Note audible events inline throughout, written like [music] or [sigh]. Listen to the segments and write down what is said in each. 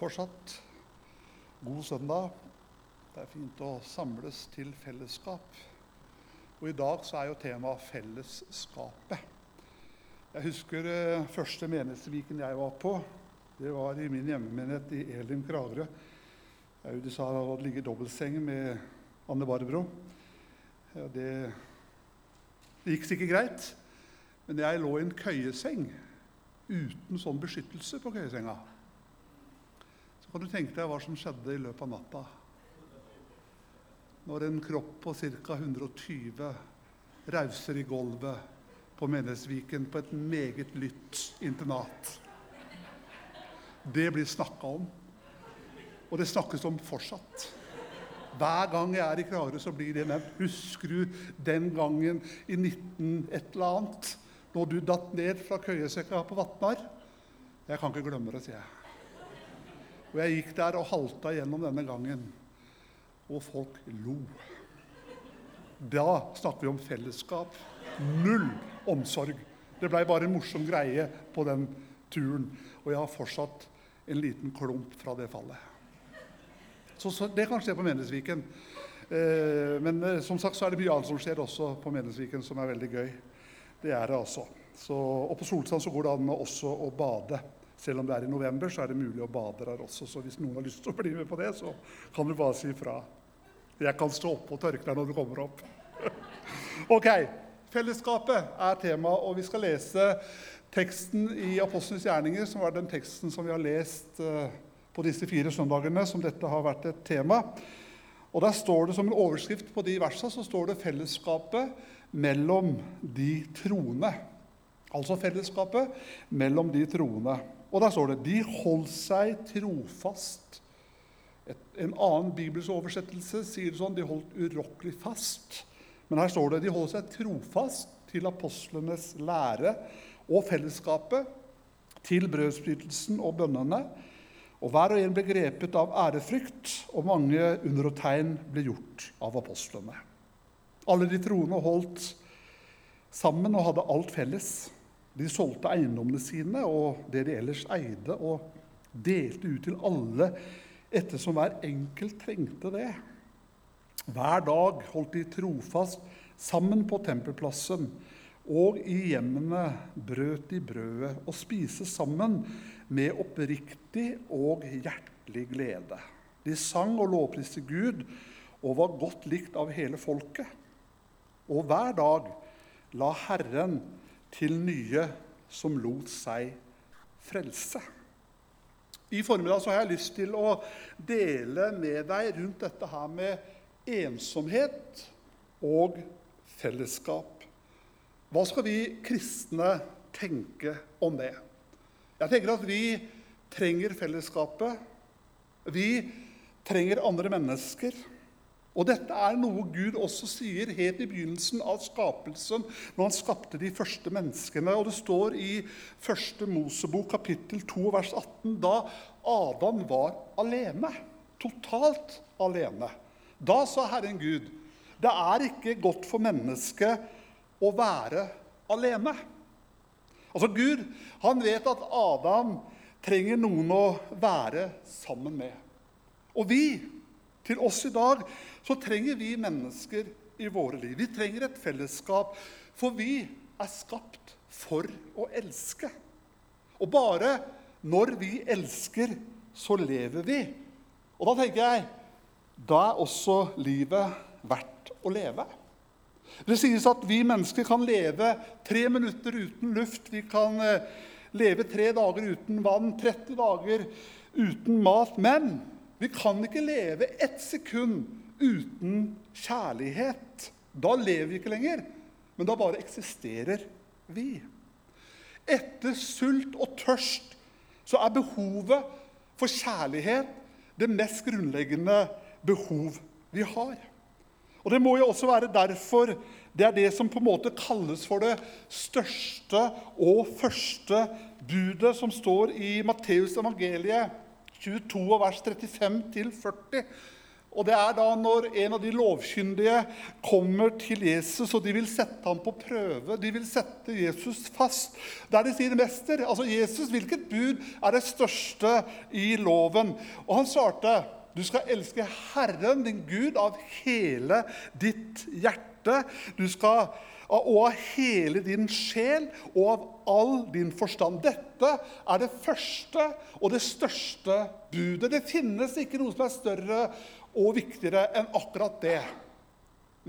fortsatt. God søndag. Det er fint å samles til fellesskap. Og i dag så er jo temaet fellesskapet. Jeg husker eh, første menighetsviken jeg var på. Det var i min hjemmemenighet i Elim Kragerø. Audi sa det hadde ligget dobbeltseng med Anne Barbro. Ja, det, det gikk sikkert greit, men jeg lå i en køyeseng uten sånn beskyttelse på køyesenga. Kan du tenke deg hva som skjedde i løpet av natta. Når en kropp på ca. 120 rauser i gulvet på Menesviken på et meget lytt internat. Det blir snakka om. Og det snakkes om fortsatt. Hver gang jeg er i Kragerø, så blir det nevnt. Husker du den gangen i 19 et eller annet, når du datt ned fra køyesekka på Vatnar? Jeg kan ikke glemme det, sier jeg. Og jeg gikk der og halta gjennom denne gangen, og folk lo. Da snakker vi om fellesskap. Null omsorg. Det blei bare en morsom greie på den turen. Og jeg har fortsatt en liten klump fra det fallet. Så, så det kan skje på Menighetsviken. Eh, men eh, som sagt så er det mye annet som skjer også på Menighetsviken som er veldig gøy. Det er det altså. Så, og på Solsand så går det an også å bade. Selv om det er i november, så er det mulig å bade der også. Så hvis noen har lyst til å bli med på det, så kan du bare si ifra. Jeg kan stå oppe og tørke deg når du kommer opp. [laughs] ok. Fellesskapet er tema, og vi skal lese teksten i Apostlenes gjerninger, som var den teksten som vi har lest uh, på disse fire søndagene som dette har vært et tema. Og der står det Som en overskrift på de versene så står det 'fellesskapet mellom de troende'. Altså fellesskapet mellom de troende. Og der står det 'de holdt seg trofast'. Et, en annen bibelsk oversettelse sier det sånn 'de holdt urokkelig fast'. Men her står det 'de holdt seg trofast til apostlenes lære og fellesskapet', til brødsbrytelsen og bønnene. Og hver og en ble grepet av ærefrykt, og mange under og tegn ble gjort av apostlene. Alle de troende holdt sammen og hadde alt felles. De solgte eiendommene sine og det de ellers eide, og delte ut til alle ettersom hver enkelt trengte det. Hver dag holdt de trofast sammen på tempelplassen, og i hjemmene brøt de brødet og spiste sammen med oppriktig og hjertelig glede. De sang og lovpriste Gud og var godt likt av hele folket. Og hver dag la Herren til nye som lot seg frelse. I formiddag har jeg lyst til å dele med deg rundt dette her med ensomhet og fellesskap. Hva skal vi kristne tenke om det? Jeg tenker at vi trenger fellesskapet. Vi trenger andre mennesker. Og dette er noe Gud også sier helt i begynnelsen av skapelsen, når han skapte de første menneskene. Og det står i 1. Mosebok kapittel 2 vers 18 da Adam var alene. Totalt alene. Da sa Herren Gud, det er ikke godt for mennesket å være alene. Altså Gud han vet at Adam trenger noen å være sammen med. Og vi, til oss i dag, så trenger vi mennesker i våre liv. Vi trenger et fellesskap, for vi er skapt for å elske. Og bare når vi elsker, så lever vi. Og da tenker jeg da er også livet verdt å leve. Det sies at vi mennesker kan leve tre minutter uten luft. Vi kan eh, leve tre dager uten vann, 30 dager uten mat. Men vi kan ikke leve ett sekund uten kjærlighet. Da lever vi ikke lenger, men da bare eksisterer vi. Etter sult og tørst så er behovet for kjærlighet det mest grunnleggende behov vi har. Og Det må jo også være derfor det er det som på en måte kalles for det største og første budet, som står i Matteus evangeliet 22, vers 35-40. Og det er da når en av de lovkyndige kommer til Jesus, og de vil sette ham på prøve. De vil sette Jesus fast. Der de sier, 'Mester, altså Jesus, hvilket bud er det største i loven?' Og han svarte, 'Du skal elske Herren, din Gud, av hele ditt hjerte.' Du skal og av hele din sjel og av all din forstand. Dette er det første og det største budet. Det finnes ikke noe som er større og viktigere enn akkurat det.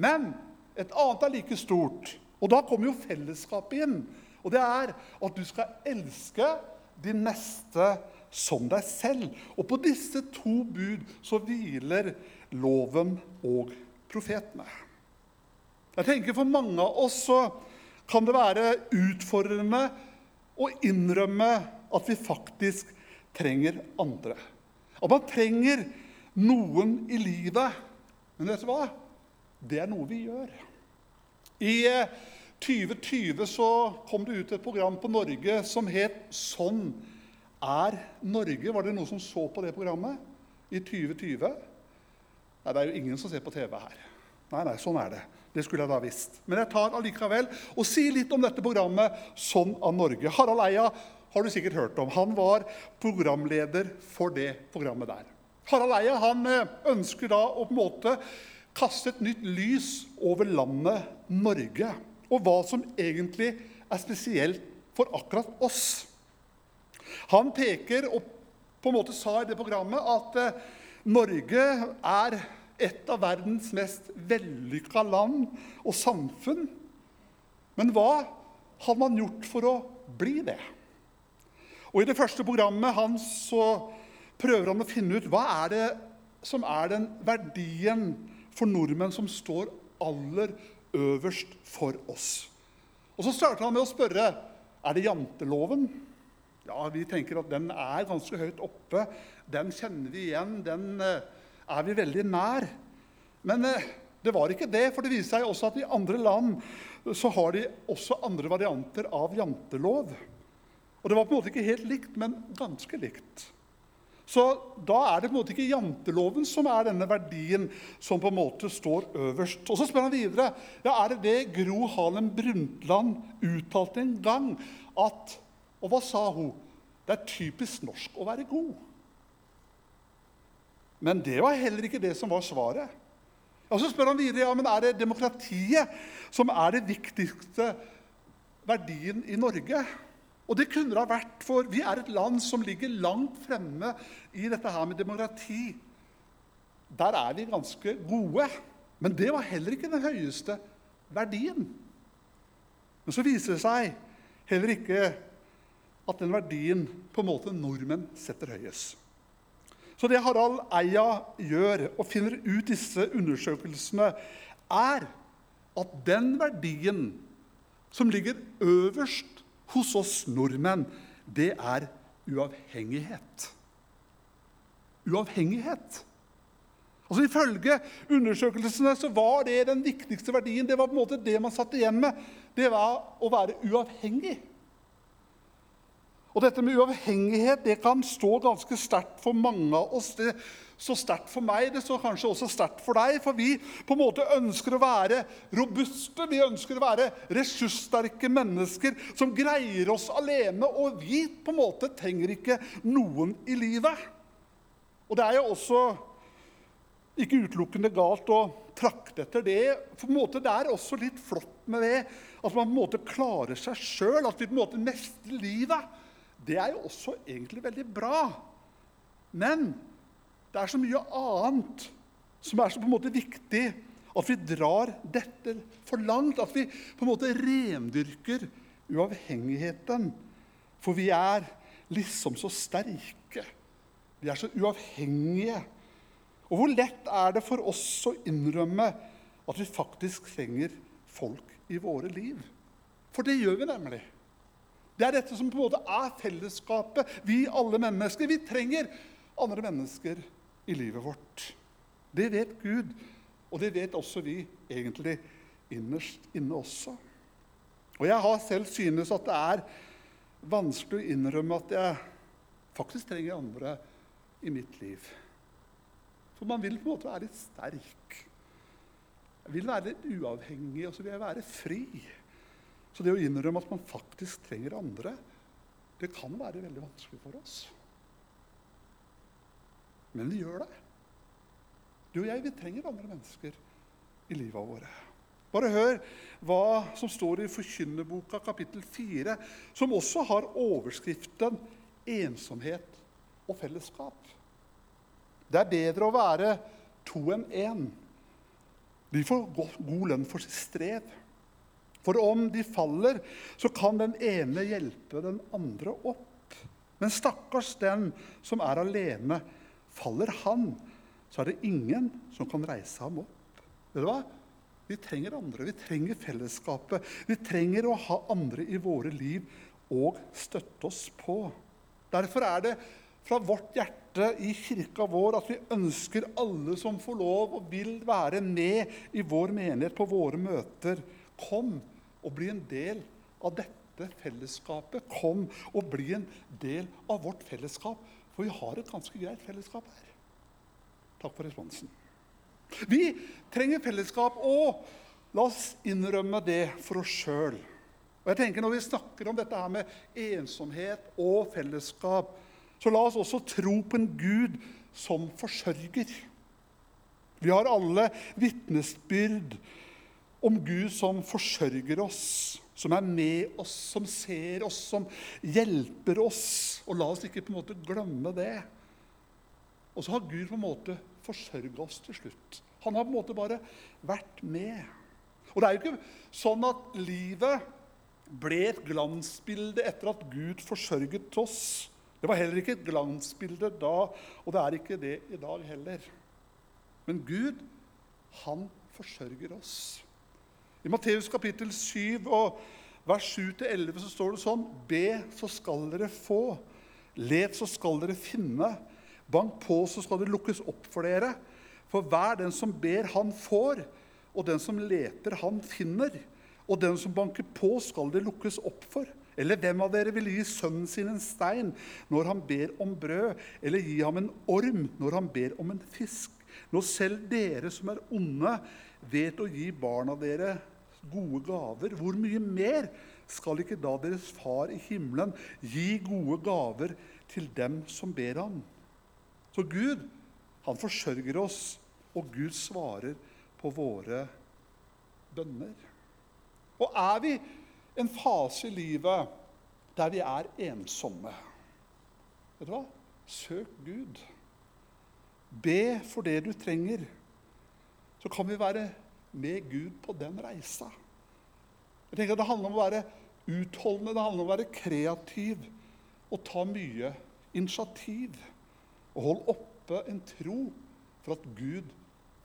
Men et annet er like stort. Og da kommer jo fellesskapet inn. Og det er at du skal elske din neste som deg selv. Og på disse to bud så hviler loven og profetene. Jeg tenker For mange av oss så kan det være utfordrende å innrømme at vi faktisk trenger andre. At man trenger noen i livet. Men vet du hva? Det er noe vi gjør. I 2020 eh, så kom det ut et program på Norge som het 'Sånn er Norge'. Var det noen som så på det programmet i 2020? Nei, det er jo ingen som ser på TV her. Nei, nei, sånn er det. Det skulle jeg da visst. Men jeg tar allikevel og sier litt om dette programmet Sånn av Norge. Harald Eia har du sikkert hørt om. Han var programleder for det programmet der. Harald Eia han eh, ønsker da å på en måte kaste et nytt lys over landet Norge. Og hva som egentlig er spesielt for akkurat oss. Han peker og på en måte sa i det programmet at eh, Norge er et av verdens mest vellykka land og samfunn. Men hva har man gjort for å bli det? Og I det første programmet hans så prøver han å finne ut hva er det som er den verdien for nordmenn som står aller øverst for oss. Og Så starter han med å spørre er det janteloven. Ja, Vi tenker at den er ganske høyt oppe. Den kjenner vi igjen. Den eh, er vi veldig nær. Men eh, det var ikke det, for det viser seg også at i andre land så har de også andre varianter av jantelov. Og det var på en måte ikke helt likt, men ganske likt. Så da er det på en måte ikke janteloven som er denne verdien som på en måte står øverst. Og Så spør han videre ja, er det det Gro Harlem Brundtland uttalte en gang. at, Og hva sa hun? Det er typisk norsk å være god. Men det var heller ikke det som var svaret. Og Så spør han videre ja, men er det demokratiet som er det viktigste verdien i Norge. Og det kunne det ha vært, for vi er et land som ligger langt fremme i dette her med demokrati. Der er vi ganske gode. Men det var heller ikke den høyeste verdien. Men så viser det seg heller ikke at den verdien på en måte nordmenn setter høyest. Så det Harald Eia gjør og finner ut disse undersøkelsene, er at den verdien som ligger øverst hos oss nordmenn, det er uavhengighet. Uavhengighet. Altså Ifølge undersøkelsene så var det den viktigste verdien. Det var på en måte det man satt igjen med. Det var å være uavhengig. Og dette med uavhengighet det kan stå ganske sterkt for mange av oss. Det så sterkt for meg, det står kanskje også sterkt for deg. For vi på en måte ønsker å være robuste, vi ønsker å være ressurssterke mennesker som greier oss alene. Og vi på en måte trenger ikke noen i livet. Og det er jo også ikke utelukkende galt å trakte etter det. For en måte, Det er også litt flott med det at man på en måte klarer seg sjøl, at vi på en måte mestrer livet det er jo også egentlig veldig bra. Men det er så mye annet som er så på en måte viktig at vi drar dette for langt. At vi på en måte rendyrker uavhengigheten. For vi er liksom så sterke. Vi er så uavhengige. Og hvor lett er det for oss å innrømme at vi faktisk trenger folk i våre liv? For det gjør vi nemlig. Det er dette som på en måte er fellesskapet. Vi alle mennesker. Vi trenger andre mennesker i livet vårt. Det vet Gud, og det vet også vi egentlig innerst inne også. Og jeg har selv synes at det er vanskelig å innrømme at jeg faktisk trenger andre i mitt liv. For man vil på en måte være litt sterk. Jeg vil være litt uavhengig, og så vil jeg være fri. Så det å innrømme at man faktisk trenger andre, det kan være veldig vanskelig for oss. Men vi gjør det. Du og jeg, vi trenger andre mennesker i livet våre. Bare hør hva som står i Forkynnerboka kapittel 4, som også har overskriften 'ensomhet og fellesskap'. Det er bedre å være to enn én. De får god lønn for sitt strev. For om de faller, så kan den ene hjelpe den andre opp. Men stakkars den som er alene. Faller han, så er det ingen som kan reise ham opp. Vet du hva? Vi trenger andre. Vi trenger fellesskapet. Vi trenger å ha andre i våre liv og støtte oss på. Derfor er det fra vårt hjerte i kirka vår at vi ønsker alle som får lov og vil være med i vår menighet på våre møter. Kom og bli en del av dette fellesskapet. Kom og bli en del av vårt fellesskap, for vi har et ganske greit fellesskap her. Takk for responsen. Vi trenger fellesskap, og la oss innrømme det for oss sjøl. Og jeg tenker Når vi snakker om dette her med ensomhet og fellesskap, så la oss også tro på en Gud som forsørger. Vi har alle vitnesbyrd om Gud som forsørger oss, som er med oss, som ser oss, som hjelper oss. Og la oss ikke på en måte glemme det. Og så har Gud på en måte forsørga oss til slutt. Han har på en måte bare vært med. Og det er jo ikke sånn at livet ble et glansbilde etter at Gud forsørget oss. Det var heller ikke et glansbilde da, og det er ikke det i dag heller. Men Gud, han forsørger oss. I Matteus kapittel 7 og vers 7-11 så står det sånn Be, så skal dere få. Let, så skal dere finne. Bank på, så skal det lukkes opp for dere. For hver den som ber, han får, og den som leter, han finner. Og den som banker på, skal det lukkes opp for. Eller hvem av dere vil gi sønnen sin en stein når han ber om brød, eller gi ham en orm når han ber om en fisk? Når selv dere som er onde, vet å gi barna dere gode gaver, hvor mye mer skal ikke da deres far i himmelen gi gode gaver til dem som ber ham? Så Gud, han forsørger oss, og Gud svarer på våre bønner. Og er vi en fase i livet der vi er ensomme Vet du hva? Søk Gud. Be for det du trenger. Så kan vi være med Gud på den reisa. Jeg tenker at Det handler om å være utholdende, det handler om å være kreativ og ta mye initiativ. Og holde oppe en tro for at Gud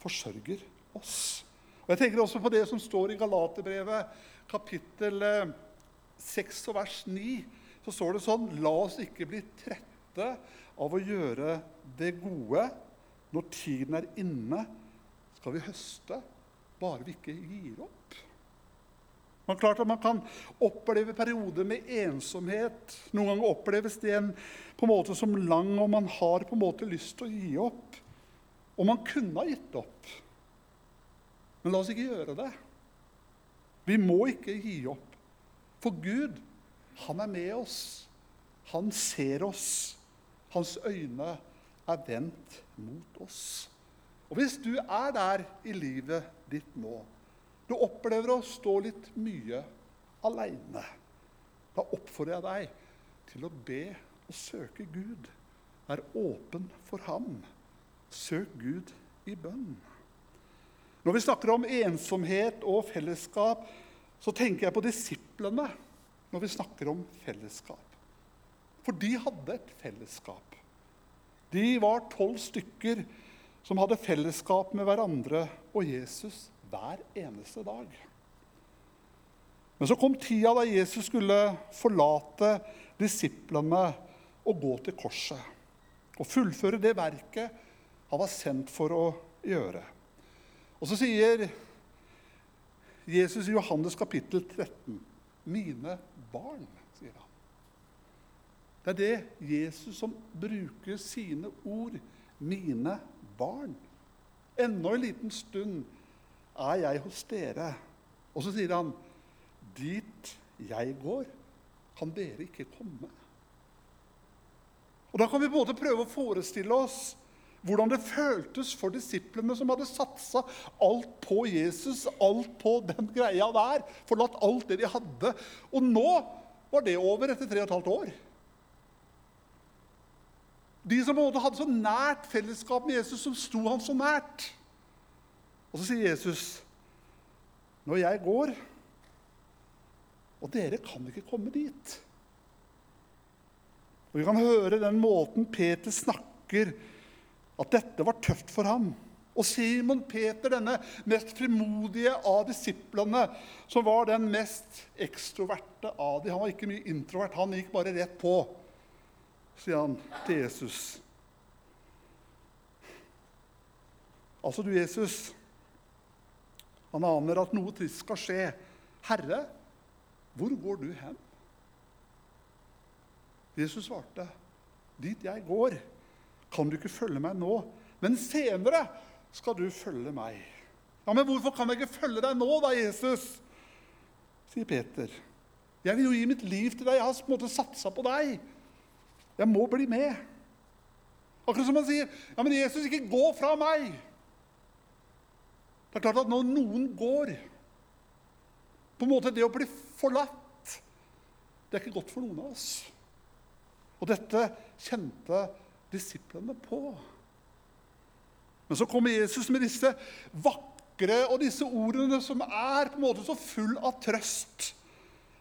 forsørger oss. Og Jeg tenker også på det som står i Galaterbrevet, kapittel 6 eh, og vers 9. Så står det sånn La oss ikke bli trette av å gjøre det gode. Når tiden er inne, skal vi høste, bare vi ikke gir opp. Man, klart at man kan oppleve perioder med ensomhet. Noen ganger oppleves det en, på en måte som lang, og man har på en måte lyst til å gi opp. Og man kunne ha gitt opp. Men la oss ikke gjøre det. Vi må ikke gi opp. For Gud, han er med oss. Han ser oss. Hans øyne er vendt mot oss. Og hvis du er der i livet ditt nå du opplever å stå litt mye aleine. Da oppfordrer jeg deg til å be og søke Gud. Vær åpen for Ham. Søk Gud i bønn. Når vi snakker om ensomhet og fellesskap, så tenker jeg på disiplene når vi snakker om fellesskap. For de hadde et fellesskap. De var tolv stykker som hadde fellesskap med hverandre og Jesus hver eneste dag. Men så kom tida da Jesus skulle forlate disiplene og gå til korset. Og fullføre det verket han var sendt for å gjøre. Og så sier Jesus i Johannes kapittel 13.: Mine barn, sier han. Det er det Jesus som bruker sine ord. Mine barn. Ennå en liten stund er jeg hos dere. Og så sier han, dit jeg går, kan dere ikke komme. Og Da kan vi både prøve å forestille oss hvordan det føltes for disiplene som hadde satsa alt på Jesus, alt på den greia der, forlatt alt det de hadde. Og nå var det over etter tre og et halvt år. De som hadde så nært fellesskap med Jesus, som sto han så nært. Og så sier Jesus, 'Når jeg går, og dere kan ikke komme dit' Og Vi kan høre den måten Peter snakker, at dette var tøft for ham. Og Simon Peter, denne mest frimodige av disiplene, som var den mest ekstroverte av dem Han var ikke mye introvert, han gikk bare rett på, sier han til Jesus. Altså, du, Jesus, han aner at noe trist skal skje. Herre, hvor går du hen? Jesus svarte, 'Dit jeg går, kan du ikke følge meg nå, men senere skal du følge meg.' Ja, Men hvorfor kan jeg ikke følge deg nå, da, Jesus? sier Peter. Jeg vil jo gi mitt liv til deg. Jeg har på en måte satsa på deg. Jeg må bli med. Akkurat som han sier, 'Ja, men Jesus, ikke gå fra meg.' Det er klart at når noen går På en måte det å bli forlatt Det er ikke godt for noen av oss. Og dette kjente disiplene på. Men så kommer Jesus med disse vakre og disse ordene som er på en måte så full av trøst.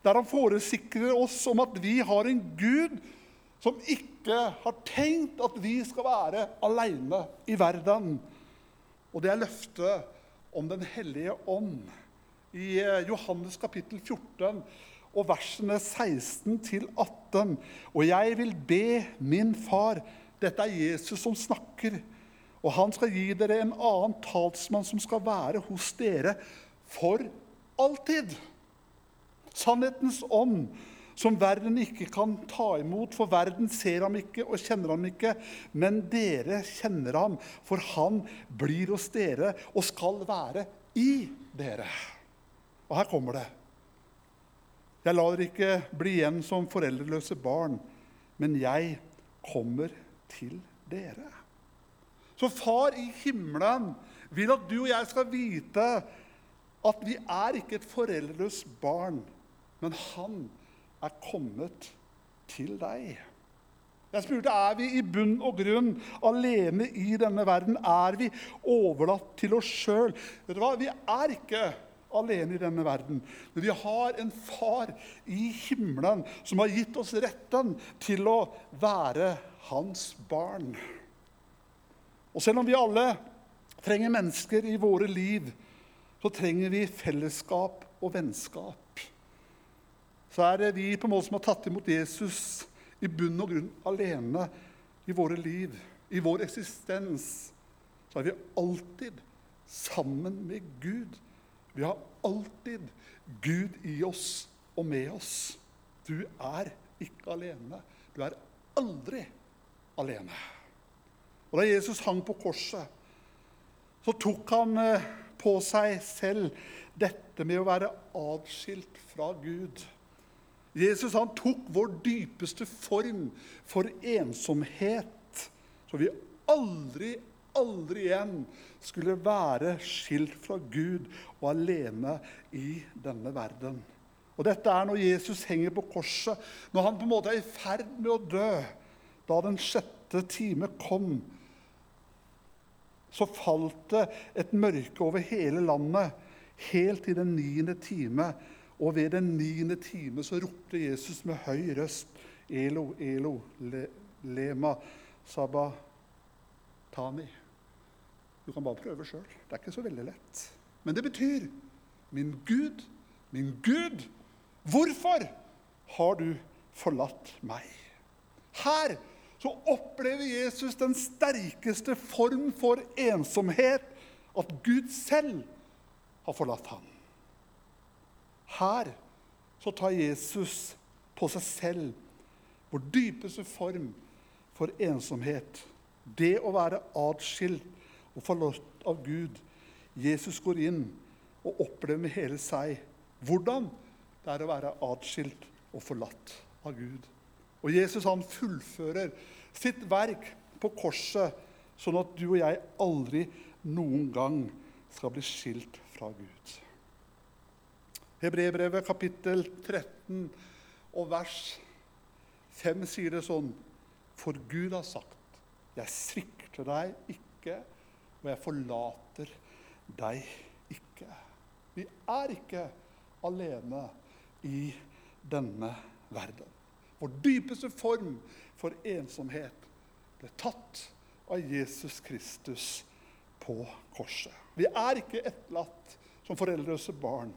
Der han foresikrer oss om at vi har en Gud som ikke har tenkt at vi skal være aleine i verden. Og det er løftet om Den hellige ånd. I eh, Johannes kapittel 14 og versene 16 til 18. Og jeg vil be min far Dette er Jesus som snakker. Og han skal gi dere en annen talsmann som skal være hos dere for alltid. Sannhetens ånd, som verden ikke kan ta imot, for verden ser ham ikke og kjenner ham ikke. Men dere kjenner ham, for han blir hos dere og skal være i dere. Og her kommer det. Jeg lar dere ikke bli igjen som foreldreløse barn, men jeg kommer til dere. Så far i himmelen vil at du og jeg skal vite at vi er ikke et foreldreløst barn, men han er kommet til deg. Jeg spurte er vi i bunn og grunn alene i denne verden. Er vi overlatt til oss sjøl? Vi er ikke alene i denne verden. Men vi har en far i himmelen som har gitt oss retten til å være hans barn. Og selv om vi alle trenger mennesker i våre liv, så trenger vi fellesskap og vennskap. Så er det vi på en måte som har tatt imot Jesus i bunn og grunn alene i våre liv, i vår eksistens. Så er vi alltid sammen med Gud vi har alltid Gud i oss og med oss. Du er ikke alene. Du er aldri alene. Og Da Jesus hang på korset, så tok han eh, på seg selv dette med å være atskilt fra Gud. Jesus han tok vår dypeste form for ensomhet, så vi aldri, aldri igjen skulle være skilt fra Gud og alene i denne verden. Og Dette er når Jesus henger på korset, når han på en måte er i ferd med å dø. Da den sjette time kom, så falt det et mørke over hele landet helt til den niende time. Og ved den niende time så ropte Jesus med høy røst, Elo, Elo, le, lema sabatani. Du kan bare prøve sjøl. Det er ikke så veldig lett. Men det betyr Min Gud, min Gud, hvorfor har du forlatt meg? Her så opplever Jesus den sterkeste form for ensomhet. At Gud selv har forlatt ham. Her så tar Jesus på seg selv vår dypeste form for ensomhet. Det å være atskilt og forlatt av Gud. Jesus går inn og opplever med hele seg hvordan det er å være atskilt og forlatt av Gud. Og Jesus han fullfører sitt verk på korset, sånn at du og jeg aldri noen gang skal bli skilt fra Gud. Hebrebrevet kapittel 13 og vers 5 sier det sånn For Gud har sagt, jeg svikter deg ikke, og jeg forlater deg ikke. Vi er ikke alene i denne verden. Vår dypeste form for ensomhet ble tatt av Jesus Kristus på korset. Vi er ikke etterlatt som foreldreløse barn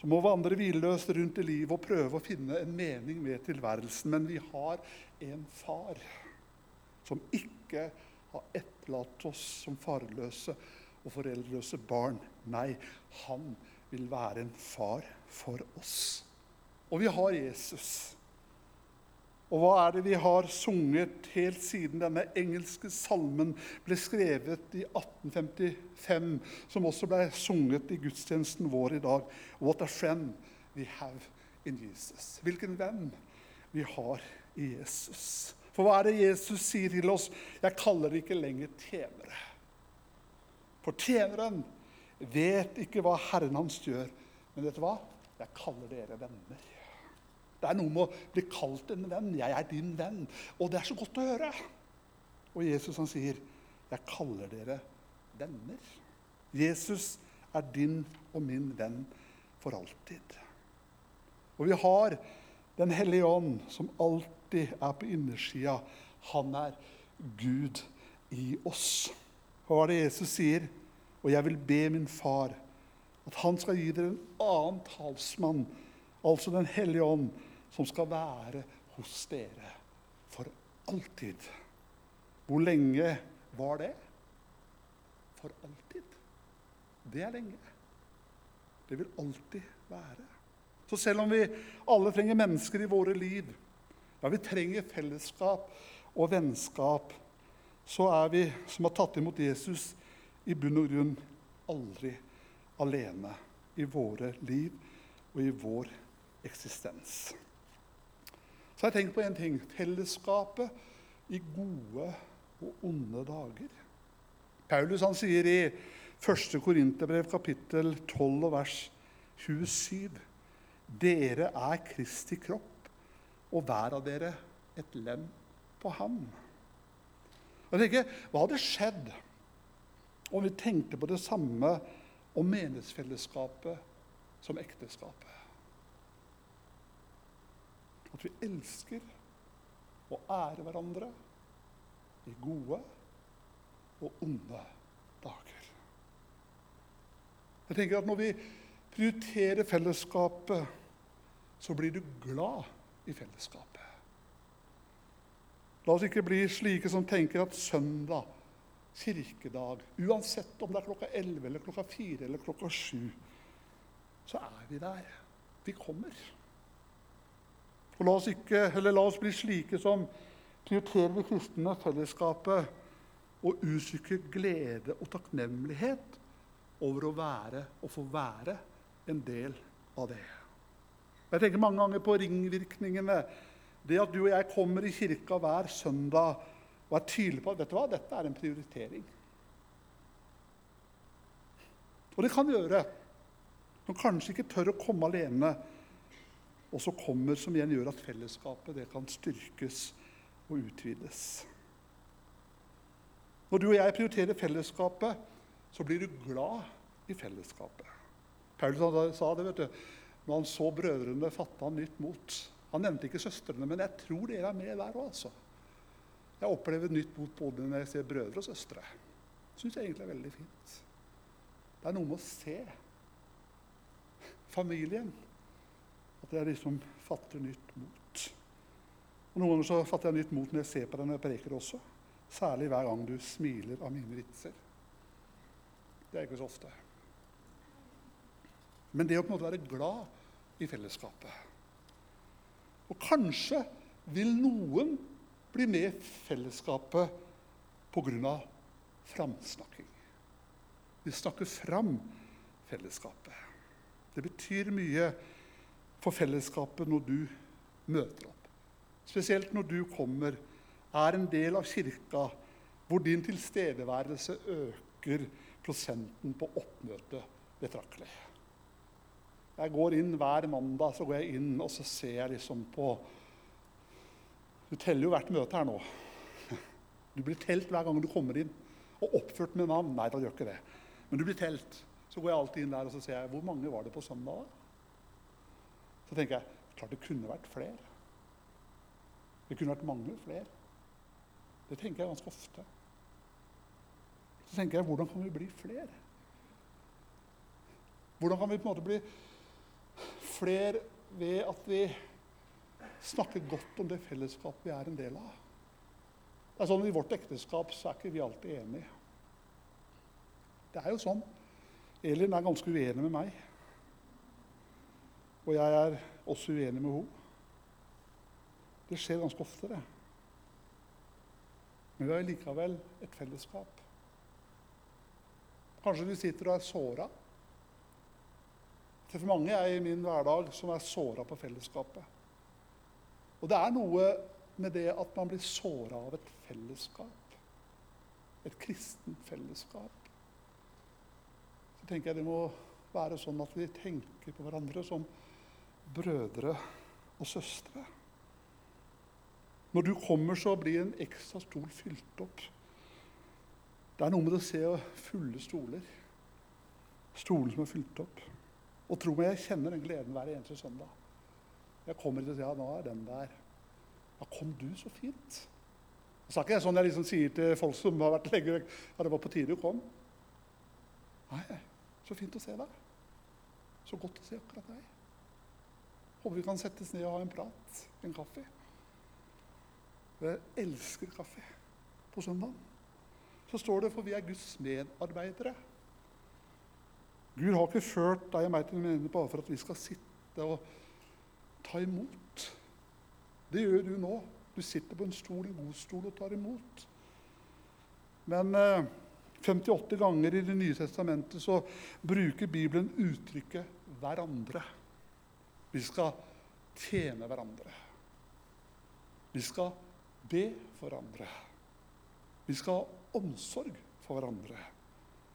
som må vandre hvileløst rundt i livet og prøve å finne en mening med tilværelsen. Men vi har en far som ikke har etterlatt oss som farløse og foreldreløse barn. Nei, han vil være en far for oss. Og vi har Jesus. Og hva er det vi har sunget helt siden denne engelske salmen ble skrevet i 1855, som også ble sunget i gudstjenesten vår i dag? What a friend we have in Jesus. Hvilken venn vi har i Jesus. For hva er det Jesus sier til oss? Jeg kaller det ikke lenger tjenere. For tjeneren vet ikke hva Herren hans gjør. Men vet du hva? Jeg kaller dere venner. Det er noe med å bli kalt en venn. 'Jeg er din venn.' Og det er så godt å høre. Og Jesus han sier, 'Jeg kaller dere venner'. Jesus er din og min venn for alltid. Og vi har Den hellige ånd, som alltid er på innersida. Han er Gud i oss. Hva er det Jesus sier? Og jeg vil be min far at han skal gi dere en annen talsmann, altså Den hellige ånd, som skal være hos dere for alltid. Hvor lenge var det? For alltid. Det er lenge. Det vil alltid være. Så selv om vi alle trenger mennesker i våre liv, ja, vi trenger fellesskap og vennskap, så er vi som har tatt imot Jesus, i bunn og grunn aldri alene i våre liv og i vår eksistens. Så har jeg tenkt på én ting. Fellesskapet i gode og onde dager. Paulus han sier i 1. Korinterbrev kapittel 12 og vers 27.: Dere er Kristi kropp, og hver av dere et lem på ham. Jeg tenker, Hva hadde skjedd om vi tenkte på det samme om menighetsfellesskapet som ekteskapet? At vi elsker og ærer hverandre i gode og onde dager. Jeg tenker at Når vi prioriterer fellesskapet, så blir du glad i fellesskapet. La oss ikke bli slike som tenker at søndag, kirkedag, uansett om det er klokka 11 eller klokka 4 eller klokka 7, så er vi der. Vi kommer. Og la oss, ikke, la oss bli slike som prioriterer det kristne fellesskapet og uttrykker glede og takknemlighet over å være og få være en del av det. Jeg tenker mange ganger på ringvirkningene. Det at du og jeg kommer i kirka hver søndag og er tydelige på at vet du hva, dette er en prioritering. Og det kan gjøre som kanskje ikke tør å komme alene og så kommer, som igjen gjør at fellesskapet det kan styrkes og utvides. Når du og jeg prioriterer fellesskapet, så blir du glad i fellesskapet. Paulus sa det vet du, når han så brødrene fatte han nytt mot. Han nevnte ikke søstrene, men jeg tror dere er med der òg. Altså. Jeg opplever nytt mot både når jeg ser brødre og søstre. Det syns jeg egentlig er veldig fint. Det er noe med å se familien at jeg liksom fatter nytt mot. Og Noen ganger så fatter jeg nytt mot når jeg ser på deg når jeg preker også. Særlig hver gang du smiler av mine vitser. Det er ikke så ofte. Men det å på en måte være glad i fellesskapet Og kanskje vil noen bli med i fellesskapet pga. framsnakking. Vi snakker fram fellesskapet. Det betyr mye for fellesskapet når du møter opp. Spesielt når du kommer, er en del av kirka hvor din tilstedeværelse øker prosenten på oppmøte betraktelig. Jeg går inn Hver mandag så går jeg inn og så ser jeg liksom på Du teller jo hvert møte her nå. Du blir telt hver gang du kommer inn. Og oppført med navn. Nei, da gjør ikke det. Men du blir telt. Så går jeg alltid inn der og så ser jeg, hvor mange var det på søndag. Så tenker jeg klart det kunne vært flere. Det kunne vært mange flere. Det tenker jeg ganske ofte. Så tenker jeg hvordan kan vi bli flere? Hvordan kan vi på en måte bli flere ved at vi snakker godt om det fellesskapet vi er en del av? Det er sånn I vårt ekteskap så er ikke vi alltid enige. Det er jo sånn. Elin er ganske uenig med meg. Og jeg er også uenig med henne. Det skjer ganske ofte, det. Men vi har likevel et fellesskap. Kanskje du sitter og er såra. For mange jeg i min hverdag som er såra på fellesskapet. Og det er noe med det at man blir såra av et fellesskap. Et kristent fellesskap. Så tenker jeg det må være sånn at vi tenker på hverandre som brødre og søstre. Når du kommer, så blir en ekstra stol fylt opp. Det er noe med å se fulle stoler. Stoler som er fylt opp. Og tro meg, jeg kjenner den gleden hver eneste søndag. Jeg kommer til å si ja, nå er den der. Ja, kom du, så fint. Så er ikke jeg sånn jeg liksom sier til folk som har vært lenge vekk ja, det var på tide du kom. Nei, så fint å se deg. Så godt å se akkurat deg. Håper vi kan settes ned og ha en prat, en kaffe. Jeg elsker kaffe på søndag så står det for vi er Guds medarbeidere. Gud har ikke ført deg og meg til menigheten bare for at vi skal sitte og ta imot. Det gjør du nå. Du sitter på en stol, en god stol, og tar imot. Men eh, 58 ganger i Det nye testamentet så bruker Bibelen uttrykket 'hverandre'. Vi skal tjene hverandre. Vi skal be for hverandre. Vi skal ha omsorg for hverandre.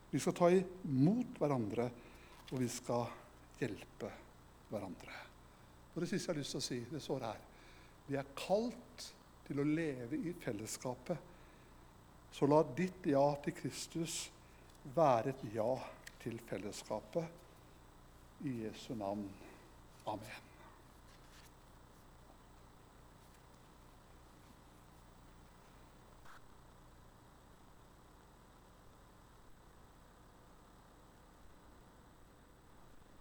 Vi skal ta imot hverandre, og vi skal hjelpe hverandre. Og Det siste jeg har lyst til å si, det står her. Vi er kalt til å leve i fellesskapet. Så la ditt ja til Kristus være et ja til fellesskapet. I Jesu navn. Amen.